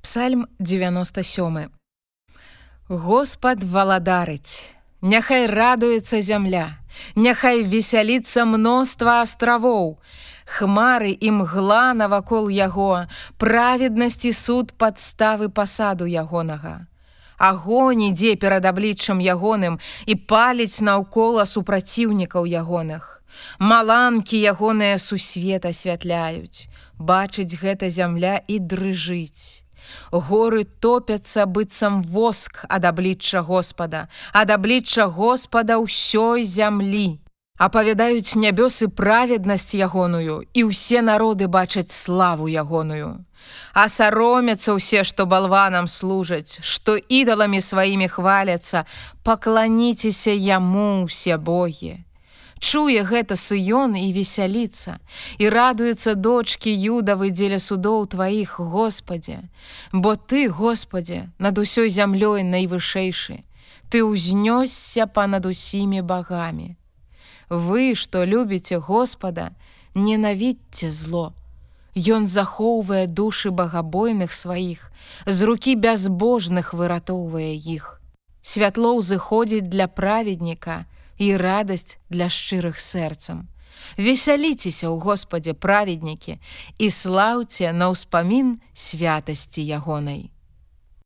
Псальм 97. Господ валадарыць, Няхай радуецца зямля, Няхай весяліцца мноства астравоў, Хмары і мгла навакол яго, праведнасці суд падставы пасаду ягонага. Агонь ідзе перад абліччам ягоным і паліць наўкола супраціўнікаў ягоных. Маланкі ягоныя сусвет асвятляюць, бачыць гэта зямля і дрыжыць. Горы топяцца быццам воск ад аблічча Господа, ад аблічча Господа ўсёй зямлі. Апавядаюць нябёсы праведнасць ягоную, і ўсе народы бачаць славу ягоную. А саромяцца ўсе, што балванам служаць, што ідаламі сваімі хваляцца, пакланіцеся яму ўсе богі. Чуе гэта сыён і весяліцца, і радуецца дочкі юдавы дзеля судоў тваіх, Господе, Бо ты, Господе, над усёй зямлёй найвышэйшы, Ты ўзнёсся па-над усімі багамі. Вы, што любіце Господа, ненавідце зло. Ён захоўвае душы багабойных сваіх, з рукі бязбожных выратоўвае іх. Святло ўзыходзіць для праведніка, і радасць для шчырых сэрцам. Весяліцеся ў Господе праведнікі і слаўце на ўспамін святасці ягонай.